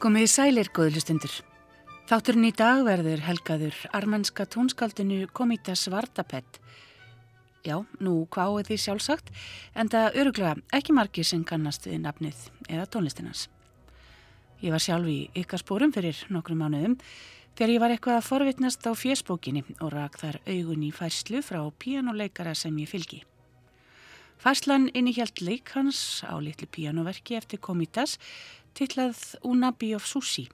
Komiði sælir, góðlustundur. Þátturinn í dag verður helgaður armennska tónskaldinu Komita Svartapett. Já, nú hvaðu því sjálfsagt, en það öruglega ekki margir sem kannast við nafnið eða tónlistinans. Ég var sjálf í ykkar spórum fyrir nokkrum mánuðum þegar ég var eitthvað að forvitnast á fjersbókinni og rak þar augun í færslu frá píjánuleikara sem ég fylgi. Færslan innihjalt leik hans á litlu píjánuverki eftir Komitas tillað Unabi of Sushi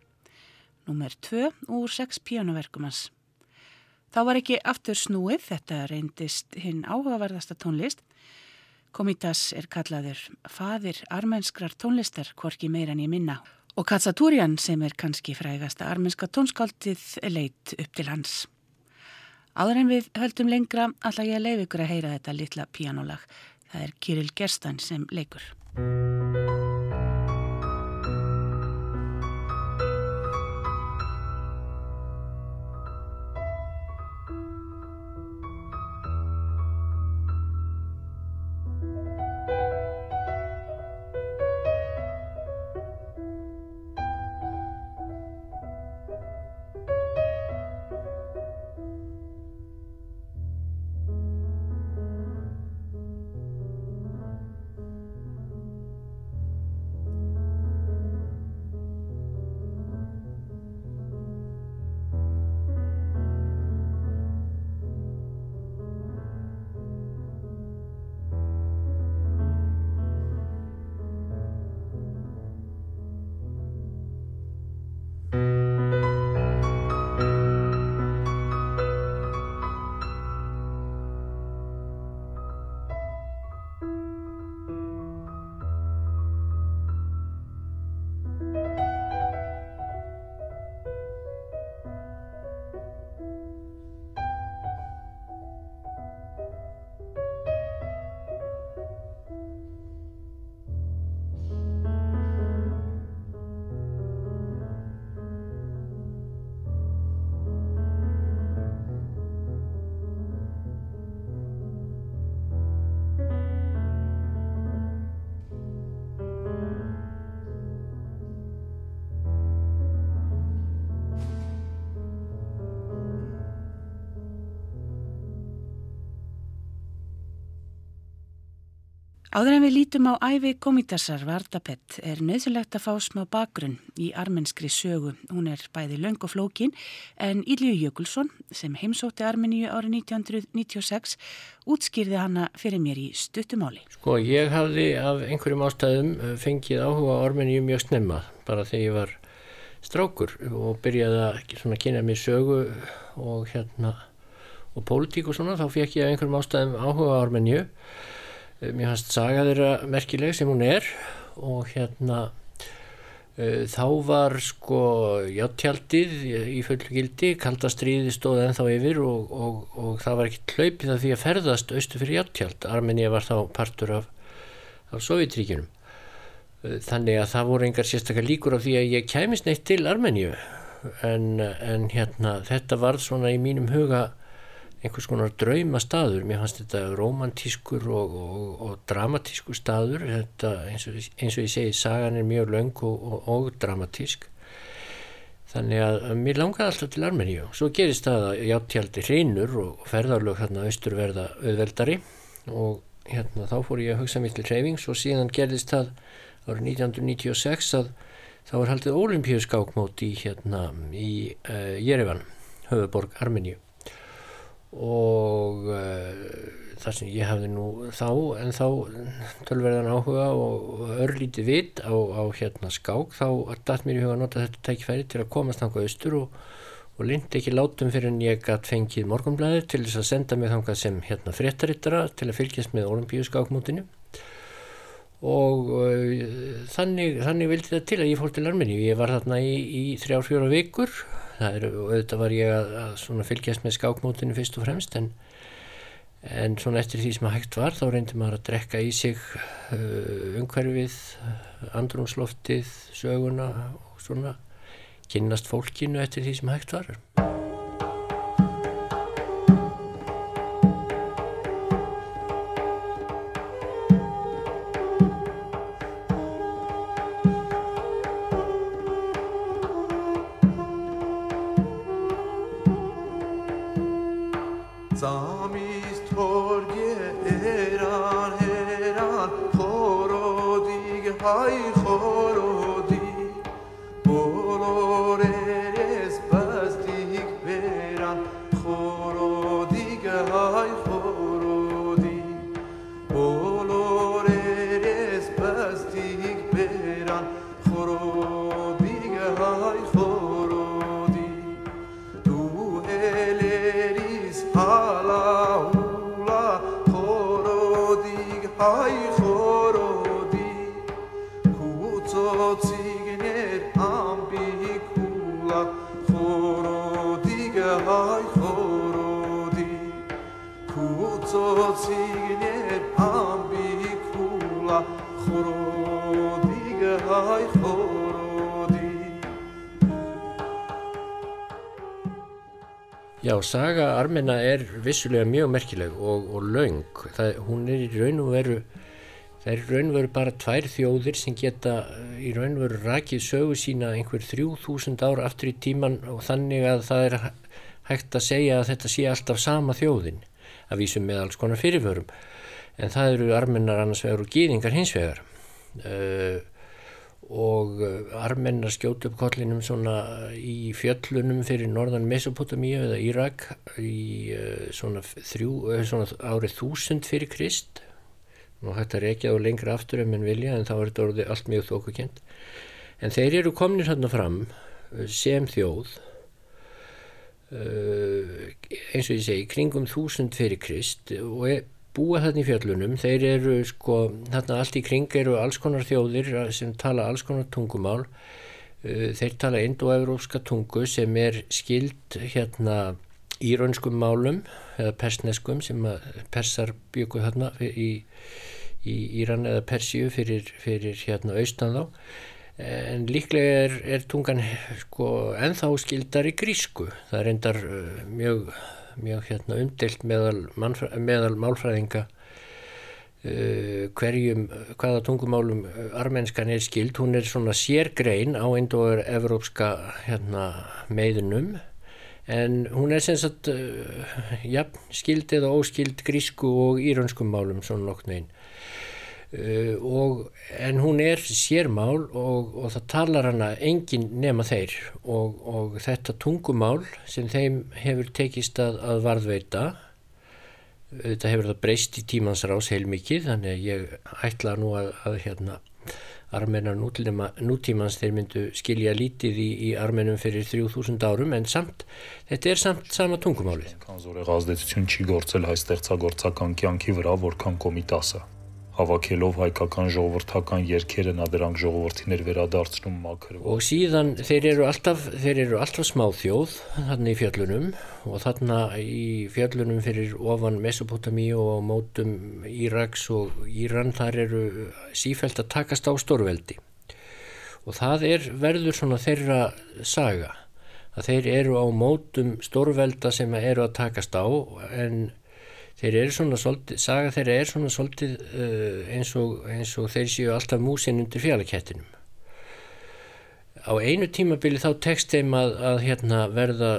nummer 2 úr 6 píjánuverkum hans. Þá var ekki aftur snúið, þetta reyndist hinn áhugaverðasta tónlist. Komitas er kallaður fadir armenskrar tónlistar, hvorki meira en ég minna. Og Katsatúrian sem er kannski frægasta armenska tónskaldið leitt upp til hans. Áður en við höldum lengra alltaf ég leif ykkur að heyra þetta litla píjánulag. Það er Kirill Gerstan sem leikur. Áður en við lítum á æfi komitasar Vardapett er nöðsulegt að fá smá bakgrunn í armenskri sögu. Hún er bæði löng og flókin en Ílju Jökulsson sem heimsótti Armeníu árið 1996 útskýrði hana fyrir mér í stuttumáli. Sko ég hafði af einhverjum ástæðum eh, fengið áhuga Armeníu mjög snemma bara þegar ég var strákur og byrjaði að kynna mér sögu og hérna og pólitík og svona þá fekk ég af einhverjum ástæðum áhuga Armeníu mér fannst saga þeirra merkileg sem hún er og hérna uh, þá var sko játtjaldið í fullu gildi kaldastriði stóð ennþá yfir og, og, og það var ekki hlaupið af því að ferðast austu fyrir játtjald Armenia var þá partur af, af Sovjetríkinum uh, þannig að það voru engar sérstakar líkur af því að ég kæmist neitt til Armeníu. En, en hérna þetta var svona í mínum huga einhvers konar drauma staður mér fannst þetta romantískur og, og, og dramatískur staður. Þetta, eins, og, eins og ég segi sagan er mjög löng og dramatísk. Þannig að mér langaði alltaf til Armeníu. Svo gerist það að játtjaldi hrinur og ferðarlög hérna austur verða auðveldari. Og hérna þá fór ég að hugsa mér til hreyfings og síðan gerist það árið 1996 að þá var haldið olimpíuskákmót í hérna í uh, Jerevan höfuborg Armeníu og uh, þar sem ég hafði nú þá en þá tölverðan áhuga og örlítið vitt á, á hérna skák þá dætt mér í huga að nota þetta tækifæri til að komast þangað austur og, og lindi ekki látum fyrir en ég gætt fengið morgunblæðir til þess að senda mig þangað sem hérna fréttarittara til að fylgjast með olimpíu skákmótinu og uh, þannig, þannig vildi þetta til að ég fór til Armeníu. Ég var þarna í, í þrjár fjóra vikur það er, auðvitað var ég að, að fylgjast með skákmótinu fyrst og fremst en, en svona eftir því sem að hægt var þá reyndi maður að drekka í sig uh, umhverfið andrumsloftið, söguna og svona kynnast fólkinu eftir því sem hægt var saga Armena er vissulega mjög merkileg og, og laung. Það, hún er í raun og veru, það er í raun og veru bara tvær þjóðir sem geta eh, í raun og veru rakið sögu sína einhver þrjú þúsund ára aftur í tíman og þannig að það er hæ- hægt að segja að þetta sé alltaf sama þjóðin að vísum með alls konar fyrirvörum. En það eru Armenar annars vegar og gýðingar hins vegar. Uh, og uh, armennar skjótu upp kollinum svona í fjöllunum fyrir norðan Mesopotamíu eða Írak í uh, svona, þrjú, uh, svona árið þúsund fyrir Krist. Og þetta rekja á lengra aftur en menn vilja en þá er þetta orðið allt mjög þókukent en þeir eru komnir hérna fram sem þjóð eins og ég segi kringum þúsund fyrir Krist og er búa þarna í fjöllunum, þeir eru sko, þarna allt í kring eru alls konar þjóðir sem tala alls konar tungumál. Uh, þeir tala indoevrópska tungu sem er skild hérna írönskum málum eða persneskum sem persar byggu þarna í, í Íran eða Persíu fyrir, fyrir hérna austan þá. En líklega er, er tungan sko ennþá skildar í grísku. Það er endar uh, mjög mjög hérna umdelt meðal, meðal málfræðinga uh, hverjum, hvaða tungumálum armenskan er skild, hún er svona sérgrein á endur evrópska hérna meðunum en hún er sem sagt uh, jafn skild eða óskild grísku og írönskum málum svona nokknein Uh, og, en hún er sérmál og, og það talar hana engin nema þeir. Og, og þetta tungumál sem þeim hefur tekist að, að varðveita þetta hefur það breyst í tímans rás heilmikið þannig að ég ætla nú að, að hérna armenar nútlima, nútímans þeir myndu skilja lítið í, í armenum fyrir 3000 árum en samt, þetta er samt sama tungumálið Քան զորեղ ազդեցություն չի գործել հայ ստեղծագործական կյանքի վրա, որքան կոմիտասը։ Հավաքելով հայկական ժողովրդական երգերը նա դրանք ժողովրդիներ վերադարձնում մաքրվող og síðan þeir eru alltaf, þeir eru alltaf smáþjóð þarna í fjöllunum og þarna í fjöllunum fyrir ofan Mesopotamíu og á mótum Íraks og Íran þar eru sífælt að takast á stórveldi og það er verður svona þeirra saga að þeir eru á mótum stórvelda sem eru að takast á en þeir eru svona svolítið, saga þeirra er svona svolítið uh, eins, og, eins og þeir séu alltaf músin undir fjallakettinum á einu tímabili þá tekst þeim að, að hérna verða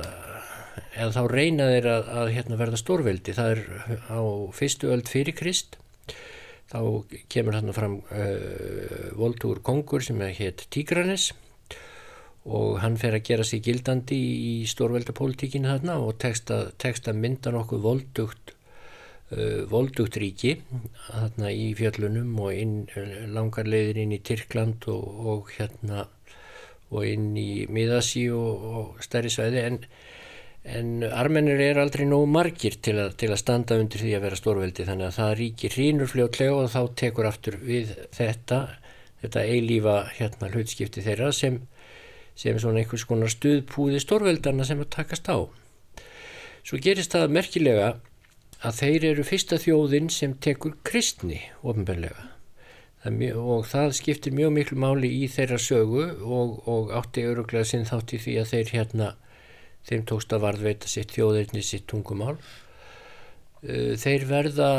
eða þá reyna þeir að, að hérna verða stórveldi. Það er á fyrstu öld fyrir Krist. Þá kemur hann fram uh, voltúr kongur sem heit Tigranes. Og hann fer að gera sig gildandi í stórveldapólitíkinu þarna og tekst að, mynda nokkuð voldugt voldugt ríki þarna í fjöllunum og inn, langar leiðir inn í Tyrkland og, og hérna og inn í Miðasi og, og stærri svæði. En, en armennir er aldrei nógu margir til að, til að standa undir því að vera stórveldi. Þannig að það ríkir hrínur fljótlega og þá tekur aftur við þetta þetta eilífa hérna hlutskipti þeirra sem, sem svona einhvers konar stuðpúði stórveldarna sem að takast á. Svo gerist það merkilega að þeir eru fyrsta þjóðin sem tekur kristni ofinbarlega og það skiptir mjög miklu máli í þeirra sögu og, og átti öruglega sinn þátt í því að þeir hérna þeim tókst að varðveita sitt þjóðirni sitt tungumál. Þeir verða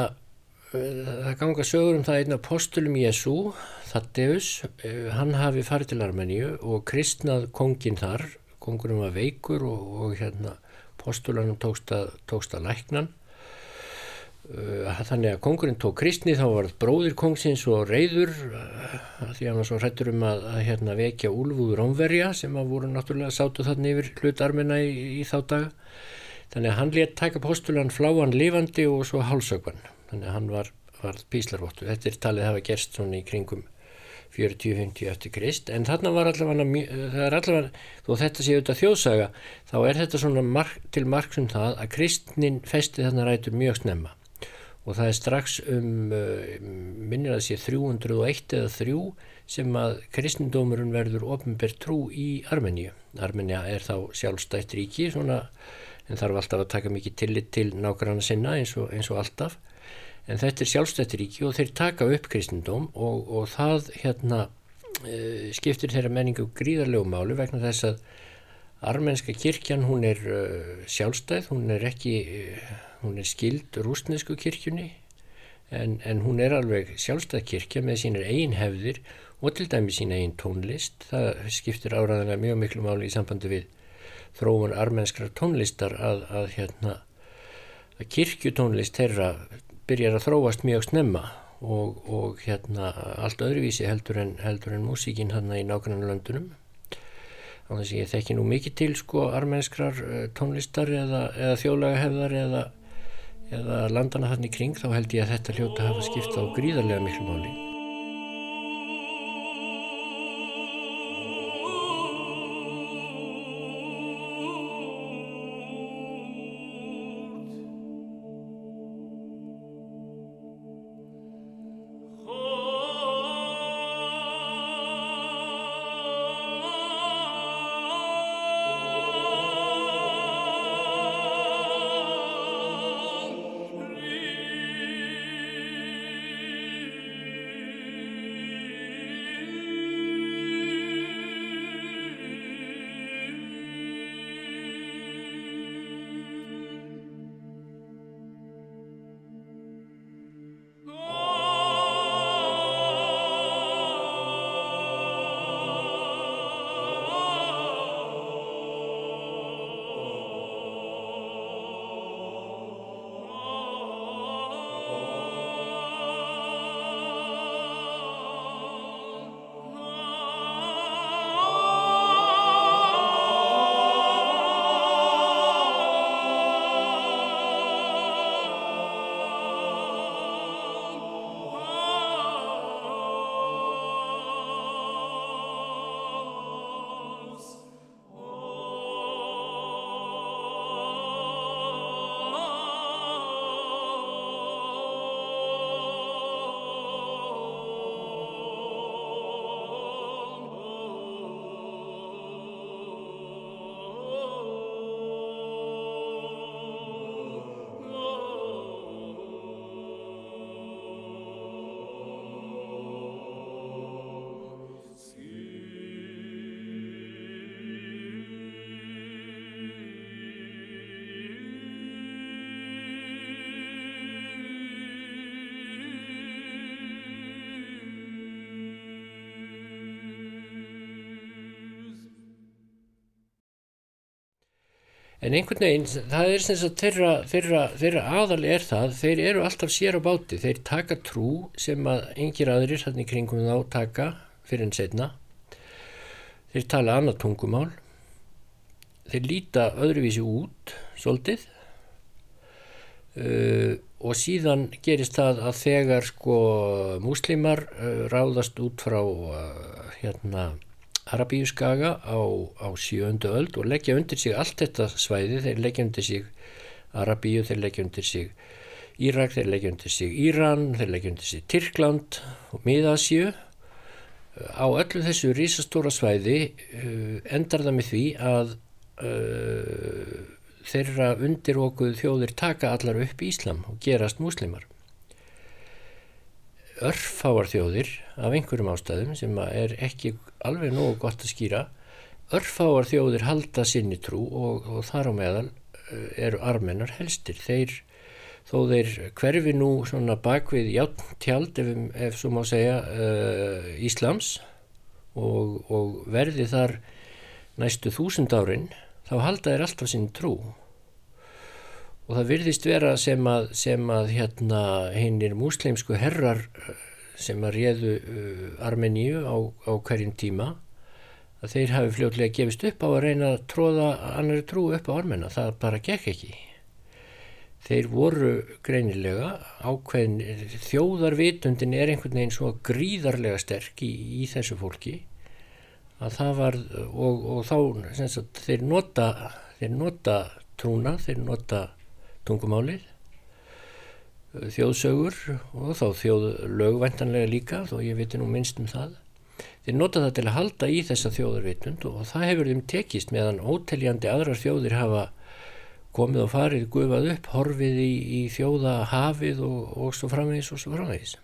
það ganga sögur um það einn apostolum Jésu Þatteus, hann hafi farið til Armeníu og kristnað kongin þar, kongurum var veikur og, og hérna apostolanum tókst að, tókst að læknan þannig að kongurinn tók kristni þá var bróðir kongsins og reyður uh, því að hann svo hrættur um að, að hérna, vekja úlfúður ómverja sem að voru náttúrulega sátu þannig yfir hlutarmina í, í þá daga. Þannig að hann létt taka postulan fláan lifandi og svo hálsökvan þannig að hann var, var píslarvottu þetta er talið að hafa gerst svona í kringum 40-50 eftir krist. En þarna var allavega allavega, þó þetta séu þetta þjóðsaga þá er þetta svona mark, til marg um það að kristnin festi þarna rætur mjög snemma og það er strax um minnir að sé 301 eða 3 sem að kristnindómurinn verður ofnbær trú í Armeníu. Armeníu er þá sjálfstætt ríki svona en þarf alltaf að taka mikið tillit til nákvæmna sinna eins og, eins og alltaf. En þetta er sjálfstættiríki og þeir taka upp kristendóm og, og það hérna e, skiptir þeirra menningu gríðarlegu málu vegna þess að armenska kirkjan hún er uh, sjálfstæð, hún er ekki uh, hún er skild rúsnesku kirkjunni en, en hún er alveg sjálfstæð kirkja með sínir eigin hefðir og til dæmi sín eigin tónlist. Það skiptir áraðanlega mjög miklu máli í sambandi við þróun armenskra tónlistar að, að hérna að kirkjutónlist þeirra byrjar að þróast mjög snemma og, og hérna allt öðruvísi heldur en, en músíkin hérna í nákvæmlega löndunum þess að ég þekki nú mikið til sko armenskrar tónlistar eða, eða þjólaga hefðar eða, eða landana hann í kring þá held ég að þetta hljóta hafa skipta á gríðarlega miklu máli En einhvern veginn, það er sem sagt þeirra, þeirra, þeirra aðal er það, þeir eru alltaf sér á báti, þeir taka trú sem að yngir aðrir hann í kringum þá taka fyrir en setna. Þeir tala annað tungumál, þeir líta öðruvísi út, svolítið, uh, og síðan gerist það að þegar sko múslimar uh, ráðast út frá uh, hérna Arabíuskaga á, á sjöndu öld og leggja undir sig allt þetta svæði, þeir leggja undir sig Arabíu, þeir leggja undir sig Írak, þeir leggja undir sig Íran, þeir leggja undir sig Tyrkland og Miðasju. Á öllu þessu rísastóra svæði uh, endar það með því að uh, þeirra undir okkur þjóðir taka allar upp í Íslam og gerast múslimar örfáar þjóðir af einhverjum ástæðum sem er ekki alveg nógu gott að skýra. Örfáar þjóðir halda sinni trú og, og þar á meðal eru armennar helstir. Þeir, þó þeir hverfi nú svona bakvið játtjald ef, ef svo má segja uh, Íslams og, og verði þar næstu þúsund árin þá halda þeir alltaf sinni trú. Og það virðist vera sem að, sem að hérna hinnir músleimsku herrar eh, sem að réðu uh, Armeníu á, á hverjum tíma að þeir hafi fljóðlega gefist upp á að reyna að tróða annari trú upp á armena, það bara gekk ekki. Þeir voru greinilega ákveðin, þjóðarvitundin er einhvern veginn svo gríðarlega sterk í, í þessu fólki að það var, og, og þá sagt, þeir nota, þeir nota trúna, þeir nota tungumálið, þjóðsögur og þá þjóðlögvæntanlega líka, þó ég viti nú minnst um það. Þeir nota það til að halda í þessa þjóðarvitund og það hefur þeim tekist meðan óteljandi aðrar þjóðir hafa komið og farið, gufað upp, horfið í, í þjóða hafið og, og svo framvegis og svo framvegis.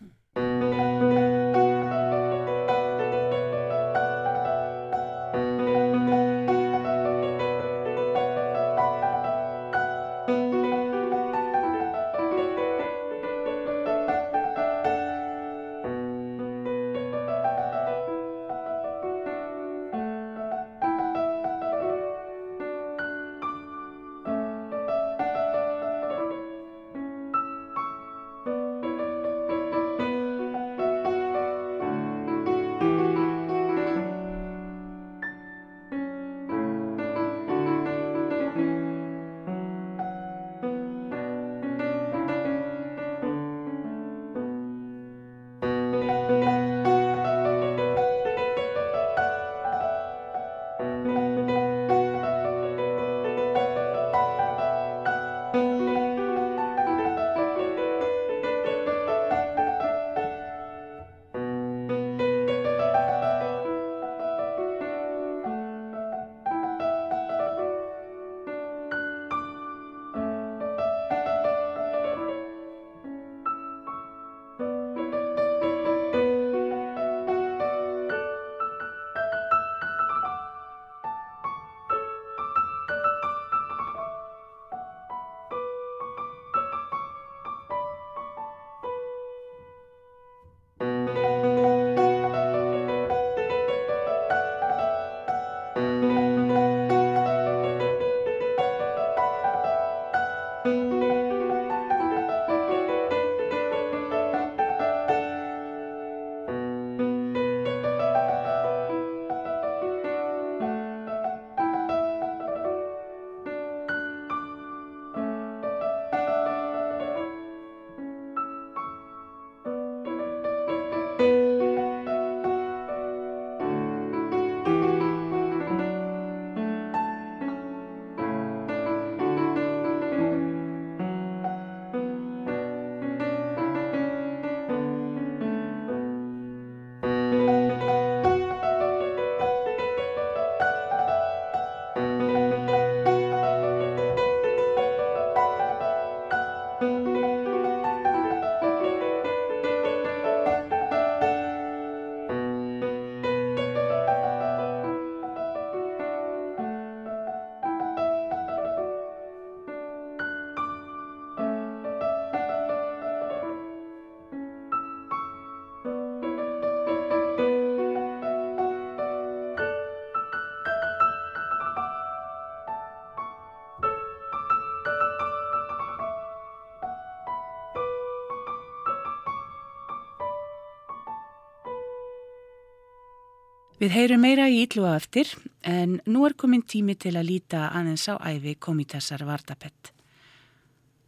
Við heyrum meira í Ítlu á eftir en nú er komin tími til að líta aðeins á æfi komitasar Vardapett.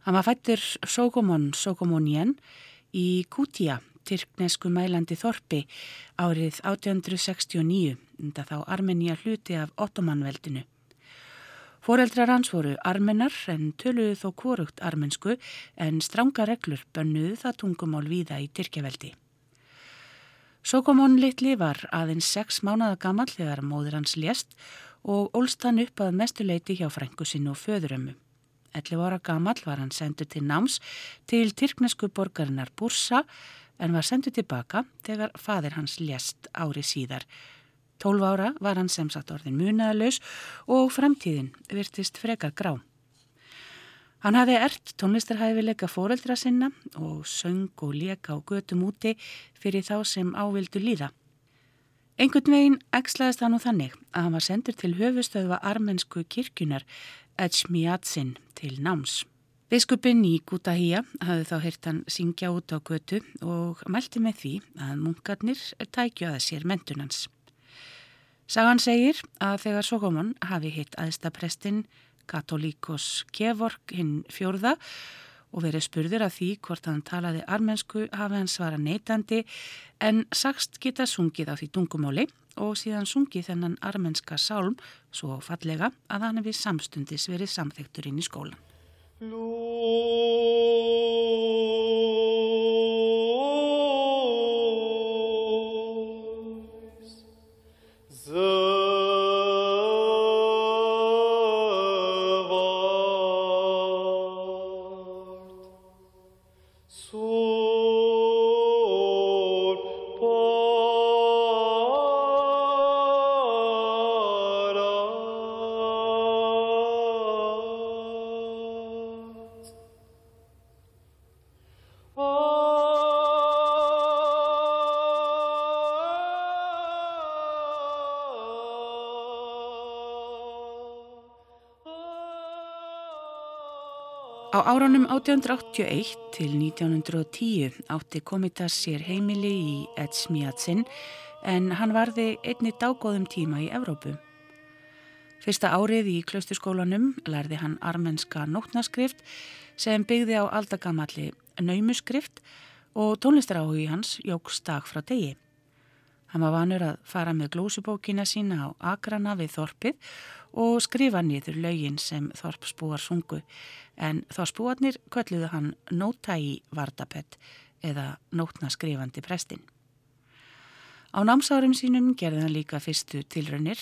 Hann var fættur Sogomon Sogomonien í Kútía, Tyrknesku mælandi Þorpi árið 1869, enda þá Armenia hluti af Ottomanveldinu. Fóreldrar hans voru armenar en töluðu þó kvorugt armensku en stranga reglur bönnuðu það tungumál víða í Tyrkjaveldi. Sókomón litli var aðeins sex mánada gammal þegar móður hans lést og ólst hann upp að mestuleiti hjá frængu sinn og föðurömmu. 11 ára gammal var hann sendur til náms til tyrknesku borgarinnar Bursa en var sendur tilbaka þegar fadir hans lést ári síðar. 12 ára var hann sem sagt orðin munaðalös og fremtíðin virtist frekar grá. Hann hafði ert tónlistarhæfileika fóreldra sinna og söng og leka á götum úti fyrir þá sem ávildu líða. Engun veginn ekslaðist hann og þannig að hann var sendur til höfustöðva armensku kirkjunar Echmiatsin til náms. Biskupin í Gutahía hafði þá heyrt hann syngja út á götu og mælti með því að munkarnir tækju að sér mentunans. Sagan segir að þegar Sogomon hafi hitt aðstaprestinn Katolíkos Kevork hinn fjörða og verið spurður að því hvort hann talaði armensku hafa hann svara neytandi en sagst geta sungið á því tungumáli og síðan sungið þennan armenska sálm svo fallega að hann hefði samstundis verið samþektur inn í skólan. Lú 1981 til 1910 átti Komitas sér heimili í Edsmiatsin en hann varði einni dágóðum tíma í Evrópu. Fyrsta árið í klösturskólanum lærði hann armenska nótnaskrift sem byggði á aldagamalli naumu skrift og tónlistaráhugi hans jók stak frá degi. Hann var vanur að fara með glósubókina sína á agrana við þorpið og skrifa niður laugin sem þorpsbúar sungu en þorpsbúarnir kölluðu hann Nótægi Vardapett eða Nótnaskrifandi prestin. Á námsárum sínum gerði hann líka fyrstu tilraunir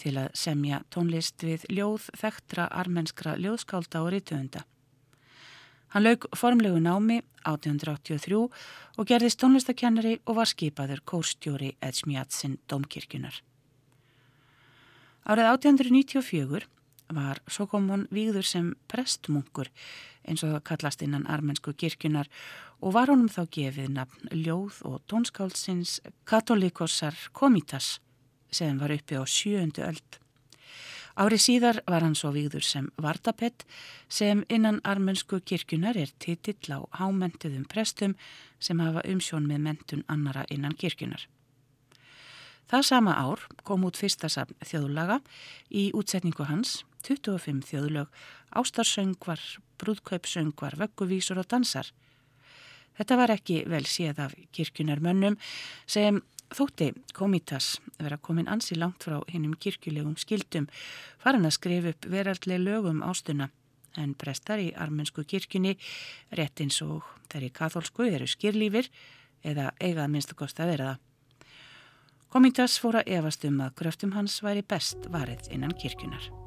til að semja tónlist við ljóð þekktra armenskra ljóðskálda og rítuðunda. Hann lauk formlegu námi 1883 og gerðist tónlistakennari og var skipaður kórstjóri Edsmjatsin Dómkirkjunar. Árið 1894 var Sokomon výður sem prestmunkur eins og það kallast innan armensku kirkjunar og var honum þá gefið nafn ljóð og tónskálsins Katolikosar Komitas sem var uppi á sjöundu öld. Árið síðar var hann svo výður sem Vardapett sem innan armensku kirkjunar er titill á hámentuðum prestum sem hafa umsjón með mentun annara innan kirkjunar. Það sama ár kom út fyrsta safn þjóðlaga í útsetningu hans, 25 þjóðlög, ástarsöngvar, brúðkaupsöngvar, vögguvísur og dansar. Þetta var ekki vel séð af kirkjunar mönnum sem Þótti Komitas vera komin ansi langt frá hinnum kirkjulegum skildum farin að skrifa upp veraldleg lögum ástuna en prestar í armensku kirkjunni rétt eins og þeir í katholsku eru skýrlífir eða eigað minnstakost að vera það. Komitas fóra efast um að gröftum hans væri best varið innan kirkjunar.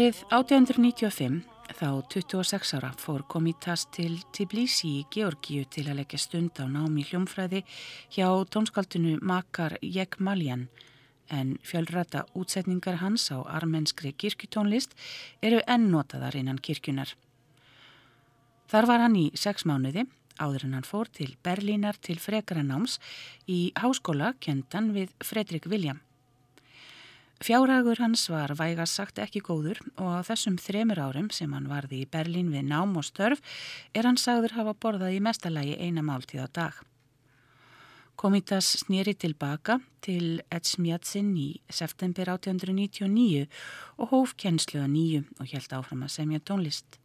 Árið 1895, þá 26 ára, fór Komitas til Tbilisi í Georgíu til að leggja stund á námi hljómfræði hjá tónskaldinu Makar Jekmaljan en fjölrata útsetningar hans á armenskri kirkutónlist eru ennotaðar innan kirkunar. Þar var hann í sex mánuði áður en hann fór til Berlínar til frekara náms í háskóla kentan við Fredrik William. Fjárhagur hans var vægast sagt ekki góður og á þessum þremur árum sem hann varði í Berlín við nám og störf er hann sagður hafa borðað í mestalagi eina máltíð á dag. Komitas snýri tilbaka til Etsmjatsin í september 1899 og hóf kennslu að nýju og held áfram að semja tónlist.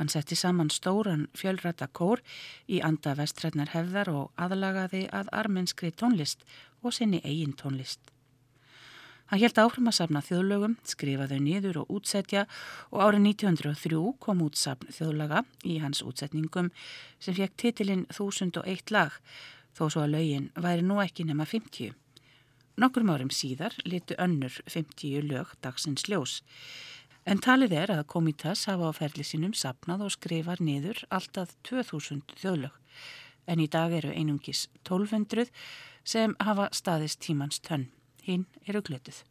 Hann setti saman stóran fjölrata kór í anda vestrætnar hefðar og aðlagaði að armenskri tónlist og sinni eigin tónlist. Hann held áfram að safna þjóðlögum, skrifaði nýður og útsetja og árið 1903 kom út safn þjóðlaga í hans útsetningum sem fekk titilinn 1001 lag þó svo að lögin væri nú ekki nema 50. Nokkrum árum síðar litu önnur 50 lög dagsins ljós. En talið er að Komitas hafa á ferli sínum sapnað og skrifar niður alltaf 2000 þjóðlög. En í dag eru einungis 1200 sem hafa staðist tímans tönn. Hinn eru glötuð.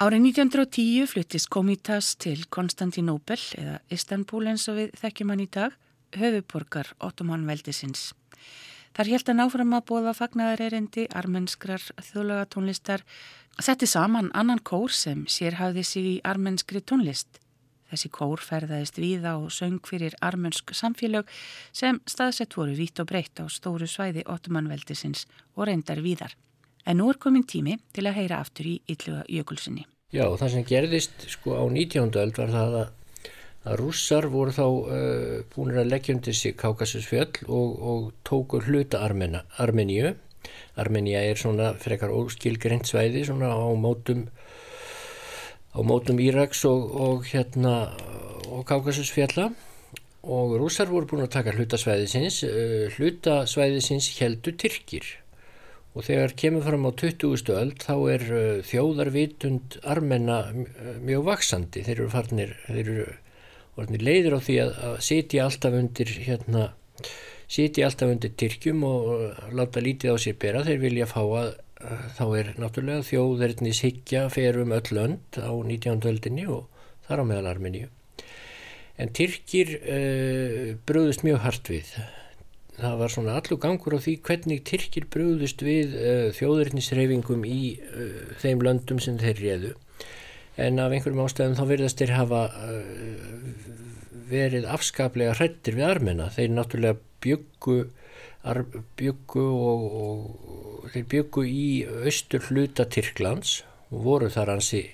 Árið 1910 fluttist Komitas til Konstantinóbel eða Istanbul eins og við þekkjum hann í dag, höfuborgar Ottoman veldisins. Þar held hann áfram að bóða fagnaðar erindi, armenskrar þjóðlaga tónlistar, setti saman annan kór sem sér hafði sig í armenskri tónlist. Þessi kór ferðaðist víða og söng fyrir armensk samfélög sem staðsett voru vítt og breytt á stóru svæði Ottoman veldisins og reyndar víðar. En nú er komin tími til að heyra aftur í ylluga jökulsinni. Já, það sem gerðist sko á 19. öld var það að, að rússar voru þá uh, búin að leggja undir sig Kákasusfjöll og, og tóku hluta Armena, Armeníu. Armenia er svona frekar óskilgreint svæði svona á mótum á mótum Íraks og, og hérna og Kákasusfjalla og rússar voru búin að taka hlutasvæðisins uh, hlutasvæðisins heldu Tyrkir og þegar kemur fram á 20. öld þá er uh, þjóðarvitund armenna mjög vaksandi þeir eru farnir, þeir eru farnir leiðir á því að, að sitja alltaf undir hérna, sitja alltaf undir Tyrkjum og láta lítið á sér bera, þeir vilja fá að þá er náttúrulega þjóðverðnis higgja ferum öll lönd á 19. öldinni og þar á meðal Armeníu en Tyrkir uh, bröðust mjög hart við það var svona allur gangur á því hvernig Tyrkir brúðust við uh, þjóðurnisreifingum í uh, þeim löndum sem þeir réðu en af einhverjum ástæðum þá verðast þeir hafa verið afskaplega hrættir við armena. Þeir náttúrulega byggu, byggu og, og þeir byggu í austur hluta Tyrklands og voru þar hansi,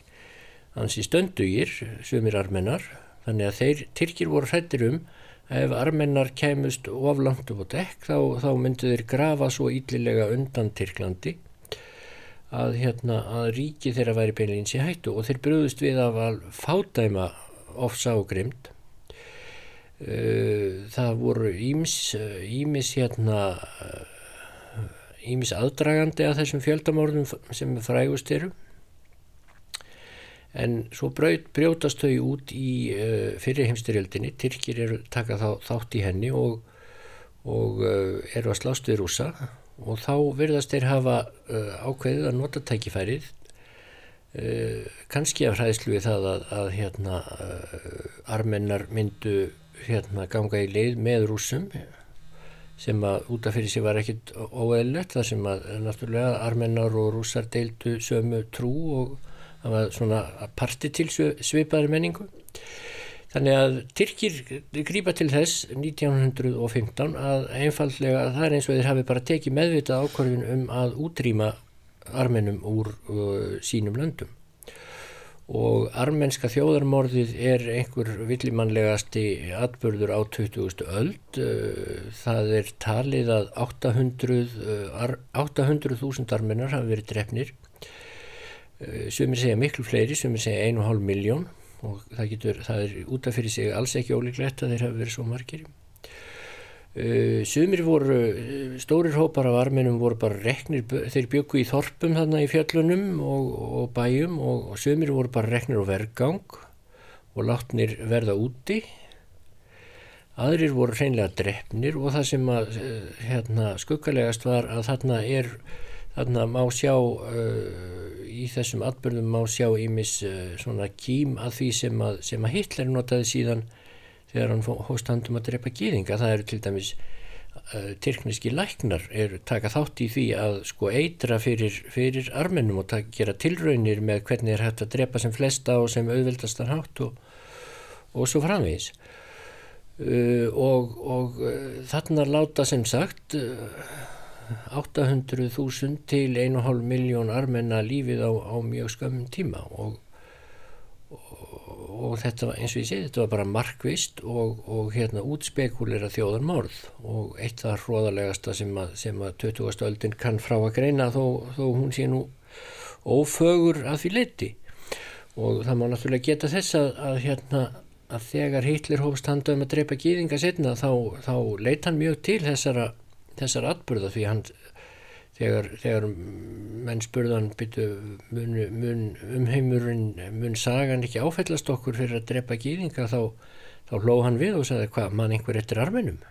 hansi stöndugir, sumir armenar, þannig að þeir Tyrkir voru hrættir um ef armennar kemust oflangt upp á dekk þá, þá myndu þeir grafa svo íllilega undan Tyrklandi að, hérna, að ríki þeirra væri beinleins í hættu og þeir brúðust við af að fádæma ofsa og grimd Eh, það voru ímis, hérna ímis aðdragandi að þessum fjöldamórðum sem frægust eru en svo braut, brjótast þau út í uh, fyrir heimstyrjöldinni Tyrkir eru taka þá, þátt í henni og, og uh, eru að slást við rúsa og þá verðast þeir hafa uh, ákveðið að nota tækifærið kannski af hræðslu við það að, að hérna armennar myndu hérna ganga í leið með rúsum sem að útaf fyrir sig var ekkit óeðlert þar sem að náttúrulega armennar og rúsar deildu sömu trú og það var svona parti til svipaðri menningu. Þannig að Tyrkir grýpa til þess 1915 að einfallega það er eins og þeir hafi bara tekið meðvitað ákvarðin um að útrýma armennum úr uh, sínum löndum. Og armenska þjóðarmorðið er einhver villimannlegasti atbörður á 20. öld. Það er talið að 800.000 800 eh, armennar hafa verið drefnir sumir segja miklu fleiri sumir segja 1,5 miljón og það, getur, það er útaf fyrir sig alls ekki ólíklegt að þeir hafa verið svo margir Uh, sumir voru, uh, stórir hópar af arminum voru bara reknir, þeir byggu í þorpum þarna í fjöllunum og, og bæjum og, og sumir voru bara reknir á vergang og látnir verða úti. Aðrir voru hreinlega drefnir og það sem að uh, hérna, skuggalegast var að þarna er, þarna má sjá, í þessum atbyrðum má sjá ímis svona kým að því sem að, sem að Hitler notaði síðan þegar hann hóst handum að drepa gýðinga það eru til dæmis uh, tyrkniski læknar er taka þátt í því að sko eitra fyrir, fyrir armennum og taka, gera tilraunir með hvernig er hægt að drepa sem flesta og sem auðvildastan hátt og, og svo framvegis. Uh, og, og uh, þarna láta sem sagt 800.000 til 1,5 miljón armenna lífið á, á mjög skömmum tíma og og þetta var eins og ég segi þetta var bara markvist og, og hérna útspekulera þjóðan morð og eitt það hróðalegasta sem að, sem að 20. öldin kann frá að greina þó, þó hún sé nú ófögur að því leti og það má náttúrulega geta þess að, að hérna að þegar Hitler hófst handað um að drepa gýðinga setna þá, þá leita hann mjög til þessara, þessara atbyrða því hann þegar, þegar menn spurðan byttu mun, mun umheimurinn, mun sagan ekki áfællast okkur fyrir að drepa gýðinga þá, þá hlóð hann við og sagði hvað mann einhver eftir arminum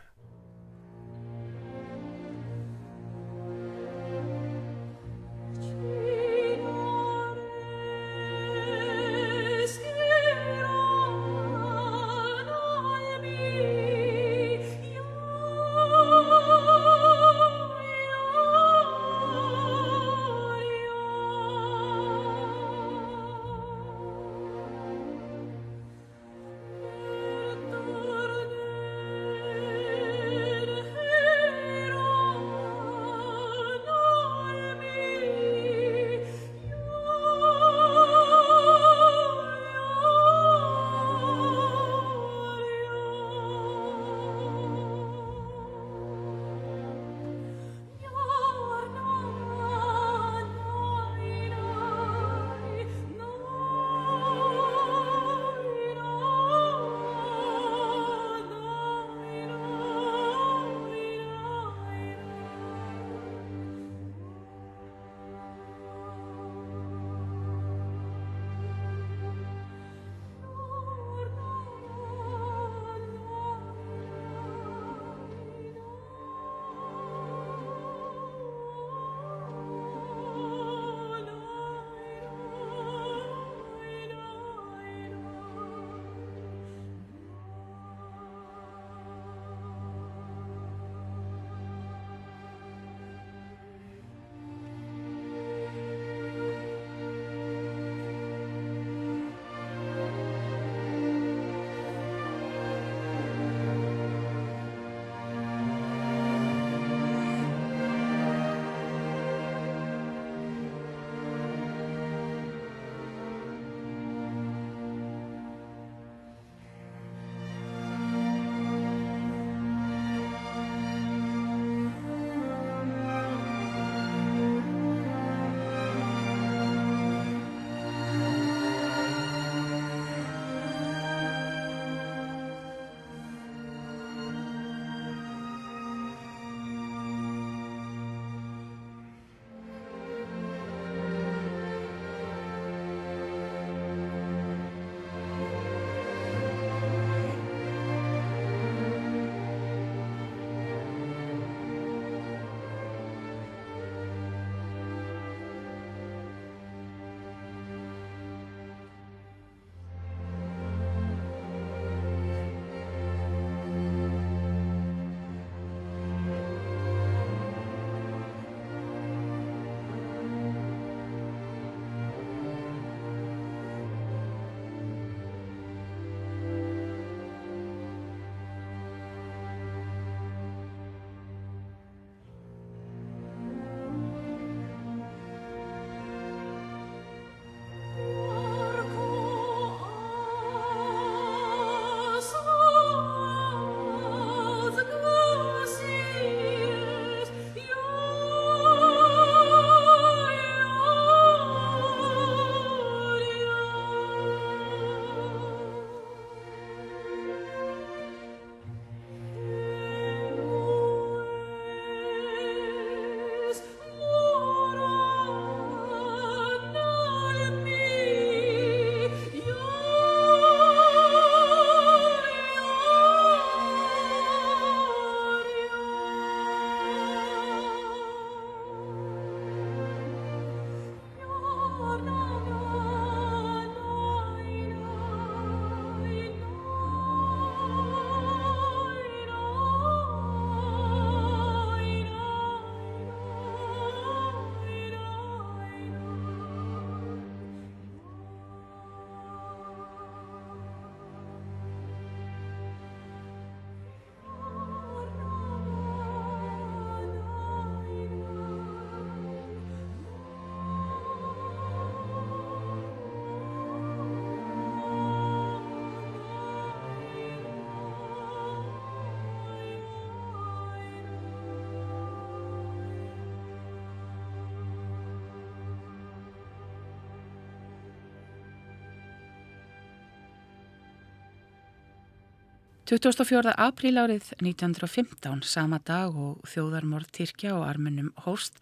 24. apríl árið 1915, sama dag og þjóðarmorð Tyrkja og armunum hóst,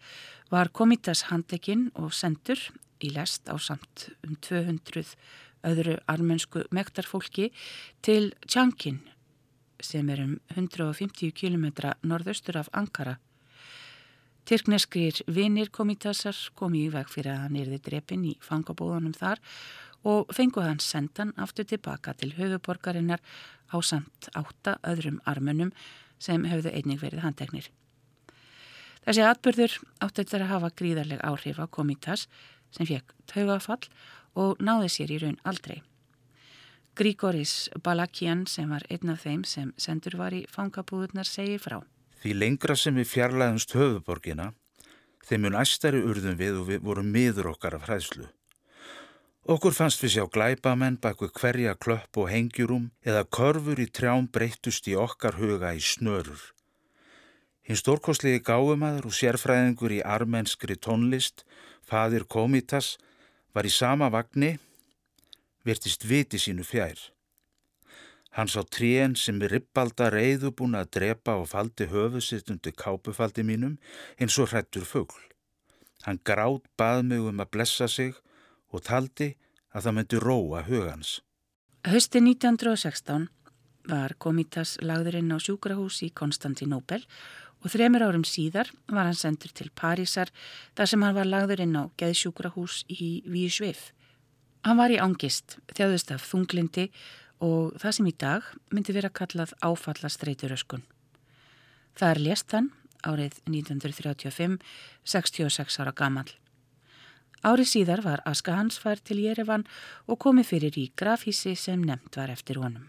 var komitas handekinn og sendur í lest á samt um 200 öðru armensku mektarfólki til Tjankin sem er um 150 km norðaustur af Ankara. Tyrkneskrir vinir komitasar komi í veg fyrir að hann erði drepin í fangabóðunum þar og fenguð hann sendan aftur tilbaka til höfuborgarinnar á samt átta öðrum armunum sem höfðu einnig verið handteknir. Þessi atbyrður átti þetta að hafa gríðarleg áhrif á komitas sem fekk taugafall og náði sér í raun aldrei. Grígoris Balakian sem var einn af þeim sem sendur var í fangabúðunar segir frá. Því lengra sem við fjarlæðumst höfuborgina, þeim mun æstari urðum við og við vorum miður okkar af hræðslu. Okkur fannst við sjá glæpamenn baku hverja klöpp og hengjurum eða körfur í trjám breyttust í okkar huga í snörur. Hinn stórkoslegi gáumæður og sérfræðingur í armenskri tónlist, fadir Komitas, var í sama vagnni, virtist viti sínu fjær. Hann sá tríen sem er rippalda reyðu búin að drepa og faldi höfu sitt undir kápufaldi mínum eins og hrættur fugl. Hann grátt bað mig um að blessa sig og taldi að það myndi róa hugans. Hösti 1916 var Komitas lagðurinn á sjúkrahús í Konstantinópel og þremur árum síðar var hann sendur til Parísar þar sem hann var lagðurinn á geðsjúkrahús í Vísveif. Hann var í ángist, þjáðust af þunglindi og það sem í dag myndi vera kallað áfallastreituröskun. Það er lést hann árið 1935, 66 ára gammal. Árið síðar var Aska hans fær til Jerevan og komið fyrir í grafísi sem nefnt var eftir honum.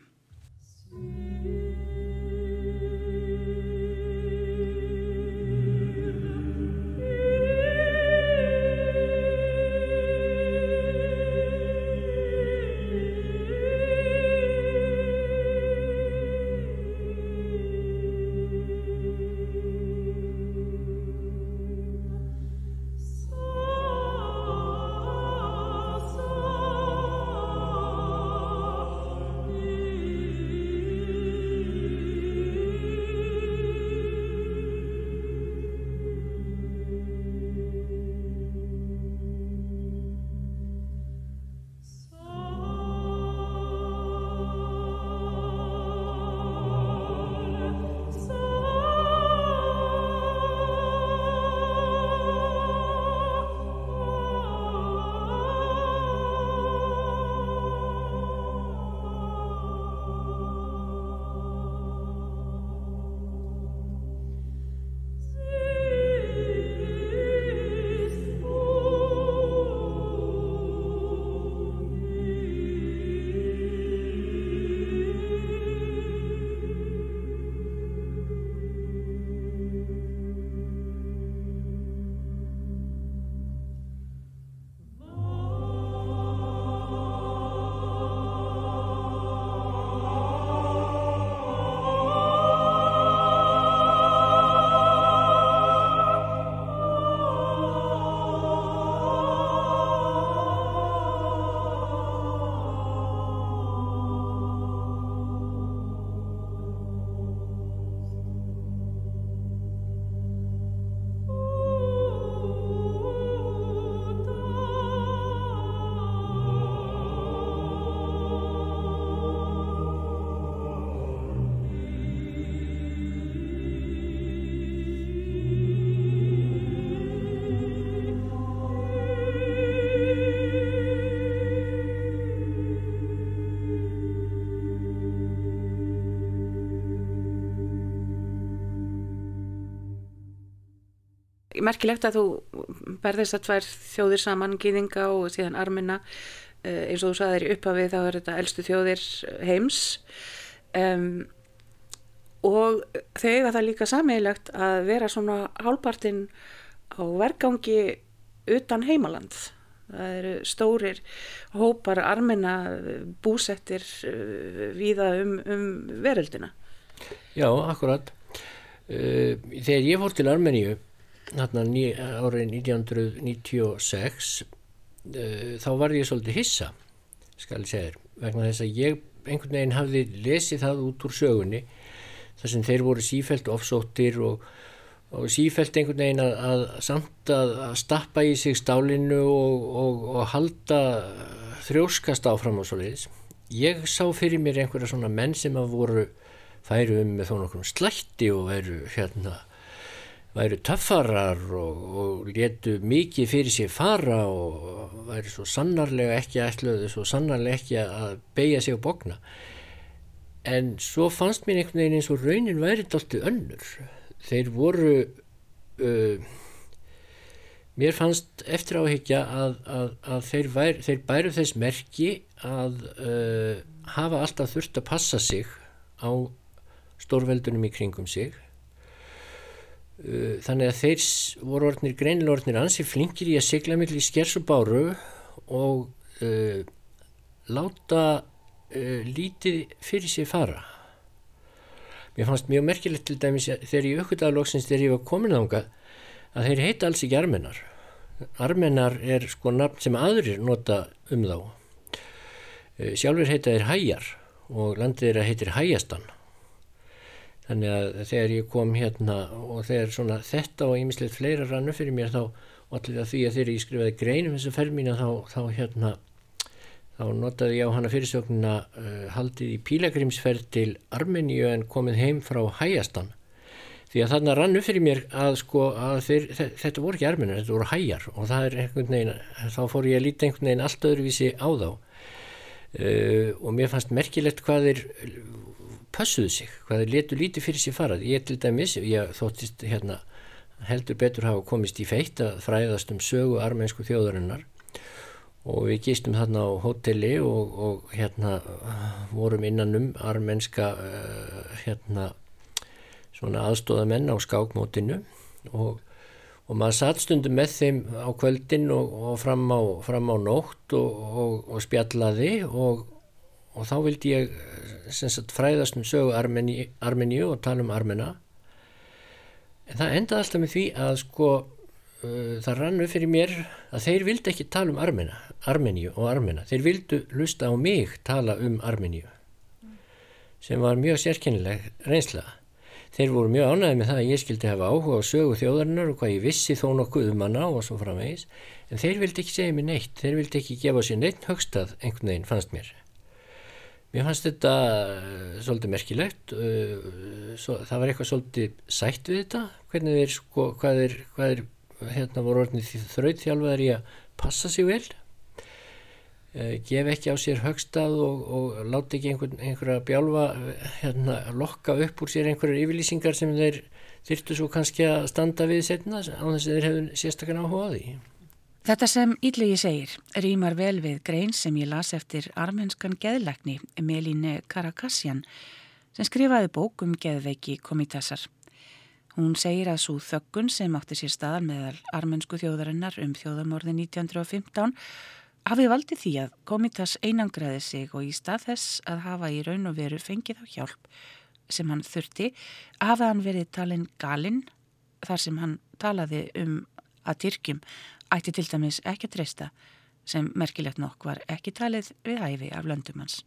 Merkilegt að þú berðist að tvær þjóðir saman, gýðinga og síðan armina uh, eins og þú saðir í upphafi þá er þetta eldstu þjóðir heims. Um, og þau eiga það líka sammeilegt að vera svona hálpartinn á vergangi utan heimaland það eru stórir hópar armina búsettir uh, víða um, um veröldina. Já, akkurat. Þegar ég fór til Armeníu hérna árið 1996 uh, þá var ég svolítið hissa skal ég segja þér vegna þess að ég einhvern veginn hafði lesið það út úr sögunni þar sem þeir voru sífælt ofsóttir og, og sífælt einhvern veginn að, að samt að, að stappa í sig stálinu og, og, og halda þrjóskast áfram og svo leiðis. Ég sá fyrir mér einhverja svona menn sem að voru færu um með þó nokkur slætti og væru hérna væru töffarar og, og letu mikið fyrir sér fara og væri svo sannarlega ekki ætluðu, svo sannarlega ekki að beigja sig og bókna en svo fannst mér einhvern veginn eins og raunin væri dalti önnur. Þeir voru uh, mér fannst eftir áhyggja að, að, að þeir, væri, þeir bæru þess merki að uh, hafa alltaf þurft að passa sig á stórveldunum í kringum sig þannig að þeir voru orðnir greinilega orðnir ansi flinkir í að sigla miklu í skers og báru og uh, láta uh, lítið fyrir sér fara. Mér fannst mjög merkilegt til dæmis þegar ég aukvitaði loksins þegar ég var komin ánga að þeir heita alls ekki armenar. Armenar er sko nafn sem aðrir nota um þá. Sjálfur heita þeir hæjar og landið þeirra heitir hæjastan Þannig að þegar ég kom hérna og þegar svona þetta og ýmislegt fleira rannu fyrir mér þá og allir að því að þegar ég skrifaði greinum þessu ferð mína þá, þá hérna þá notaði ég á hana fyrirsögnuna uh, haldið í pílagrimsferð til Armeníu en komið heim frá Hæjastan því að þarna rannu fyrir mér að sko að þeir, þetta voru ekki Armeníu, þetta voru Hæjar og það er einhvern veginn, þá fór ég að líta einhvern veginn allt öðruvísi á þá. Uh, og mér fannst merkilegt hvað þeir passuðu sig, hvað þeir letu lítið fyrir sér farað. Ég til dæmis, ég þóttist hérna heldur betur hafa komist í feitt að fræðast um sögu armensku þjóðarinnar og við gistum þarna á hotelli og, og hérna vorum innanum armenska uh, hérna svona aðstóðamenn á skákmótinu og, og maður satt stundum með þeim á kvöldin og, og fram, á, fram á nótt og spjallaði og og þá vildi ég sagt, fræðast um sögu Armeni, Armeníu og tala um Armena. En það endaði alltaf með því að sko uh, það rannu fyrir mér að þeir vildi ekki tala um Armena, Armeníu og Armena. Þeir vildu lusta á mig tala um Armeníu sem var mjög sérkennileg reynsla. Þeir voru mjög ánæðið með það að ég skildi hafa áhuga á sögu þjóðarinnar og hvað ég vissi þó nokkuð um hana og svo framvegis. En þeir vildi ekki segja mér neitt þeir vildi ekki gefa sér neitt högstað einhvern veginn fannst mér Mér fannst þetta uh, svolítið merkilegt, uh, svo, það var eitthvað svolítið sætt við þetta, hvernig þeir, sko, hvað er, hvað er, hérna voru orðinni því þrautþjálfaður í að passa sig vel, uh, gef ekki á sér högstað og, og láti ekki einhver, einhverja bjálfa, hérna, lokka upp úr sér einhverjar yfirlýsingar sem þeir þyrtu svo kannski að standa við setna á þess að þeir hefðu sérstaklega áhuga á því. Þetta sem Ídlegi segir rýmar vel við grein sem ég las eftir armenskan geðlækni Melíne Karakassian sem skrifaði bók um geðveiki komitassar. Hún segir að svo þöggun sem átti sér staðar meðal armensku þjóðarinnar um þjóðamorði 1915 hafi valdið því að komitass einangraði sig og í stað þess að hafa í raun og veru fengið á hjálp sem hann þurfti hafa hann verið talin galinn þar sem hann talaði um að Tyrkjum ætti til dæmis ekki að treysta sem merkilegt nokk var ekki talið við hæfi af löndumans.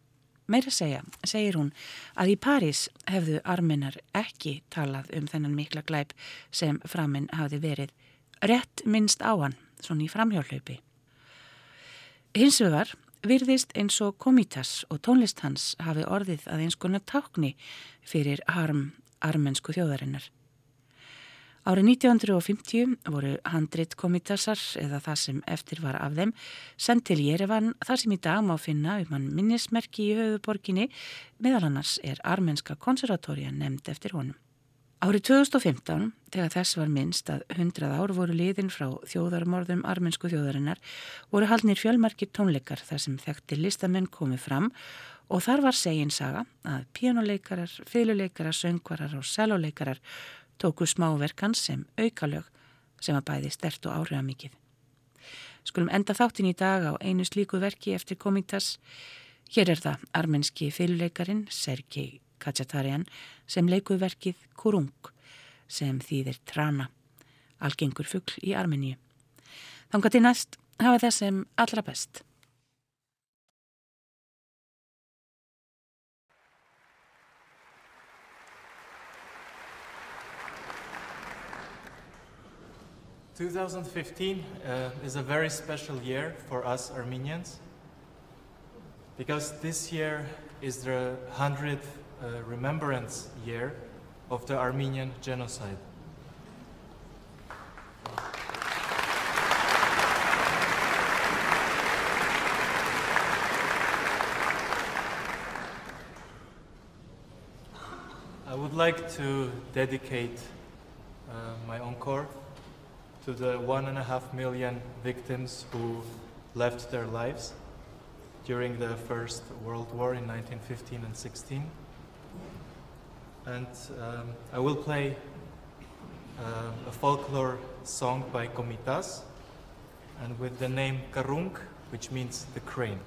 Meira segja, segir hún, að í París hefðu arminnar ekki talað um þennan mikla glæp sem framinn hafði verið rétt minnst á hann, svona í framhjálaupi. Hins vegar virðist eins og komitas og tónlist hans hafi orðið að eins konar tákni fyrir harm armensku þjóðarinnar. Árið 1950 voru handrit komitassar eða það sem eftir var af þeim sendt til Jerevan þar sem í dag má finna um hann minnismerki í höfuborginni meðal annars er armenska konservatória nefnd eftir honum. Árið 2015, þegar þess var minnst að 100 ár voru liðin frá þjóðarmorðum armensku þjóðarinnar, voru haldnir fjölmarkir tónleikar þar sem þekkti listamenn komið fram og þar var segin saga að píjónuleikarar, fyluleikarar, söngvarar og seluleikarar tóku smáverkan sem aukalög sem að bæði stert og áhrifða mikið. Skulum enda þáttin í dag á einu slíku verki eftir komitas. Hér er það armenski fyluleikarin Sergei Kachatarian sem leikuð verkið Kurung sem þýðir trana, algengur fuggl í Armeníu. Þanga til næst hafa það sem allra best. 2015 uh, is a very special year for us Armenians because this year is the 100th uh, remembrance year of the Armenian genocide. I would like to dedicate uh, my encore to the one and a half million victims who left their lives during the First World War in 1915 and 16. And um, I will play uh, a folklore song by Komitas and with the name Karung, which means the crane.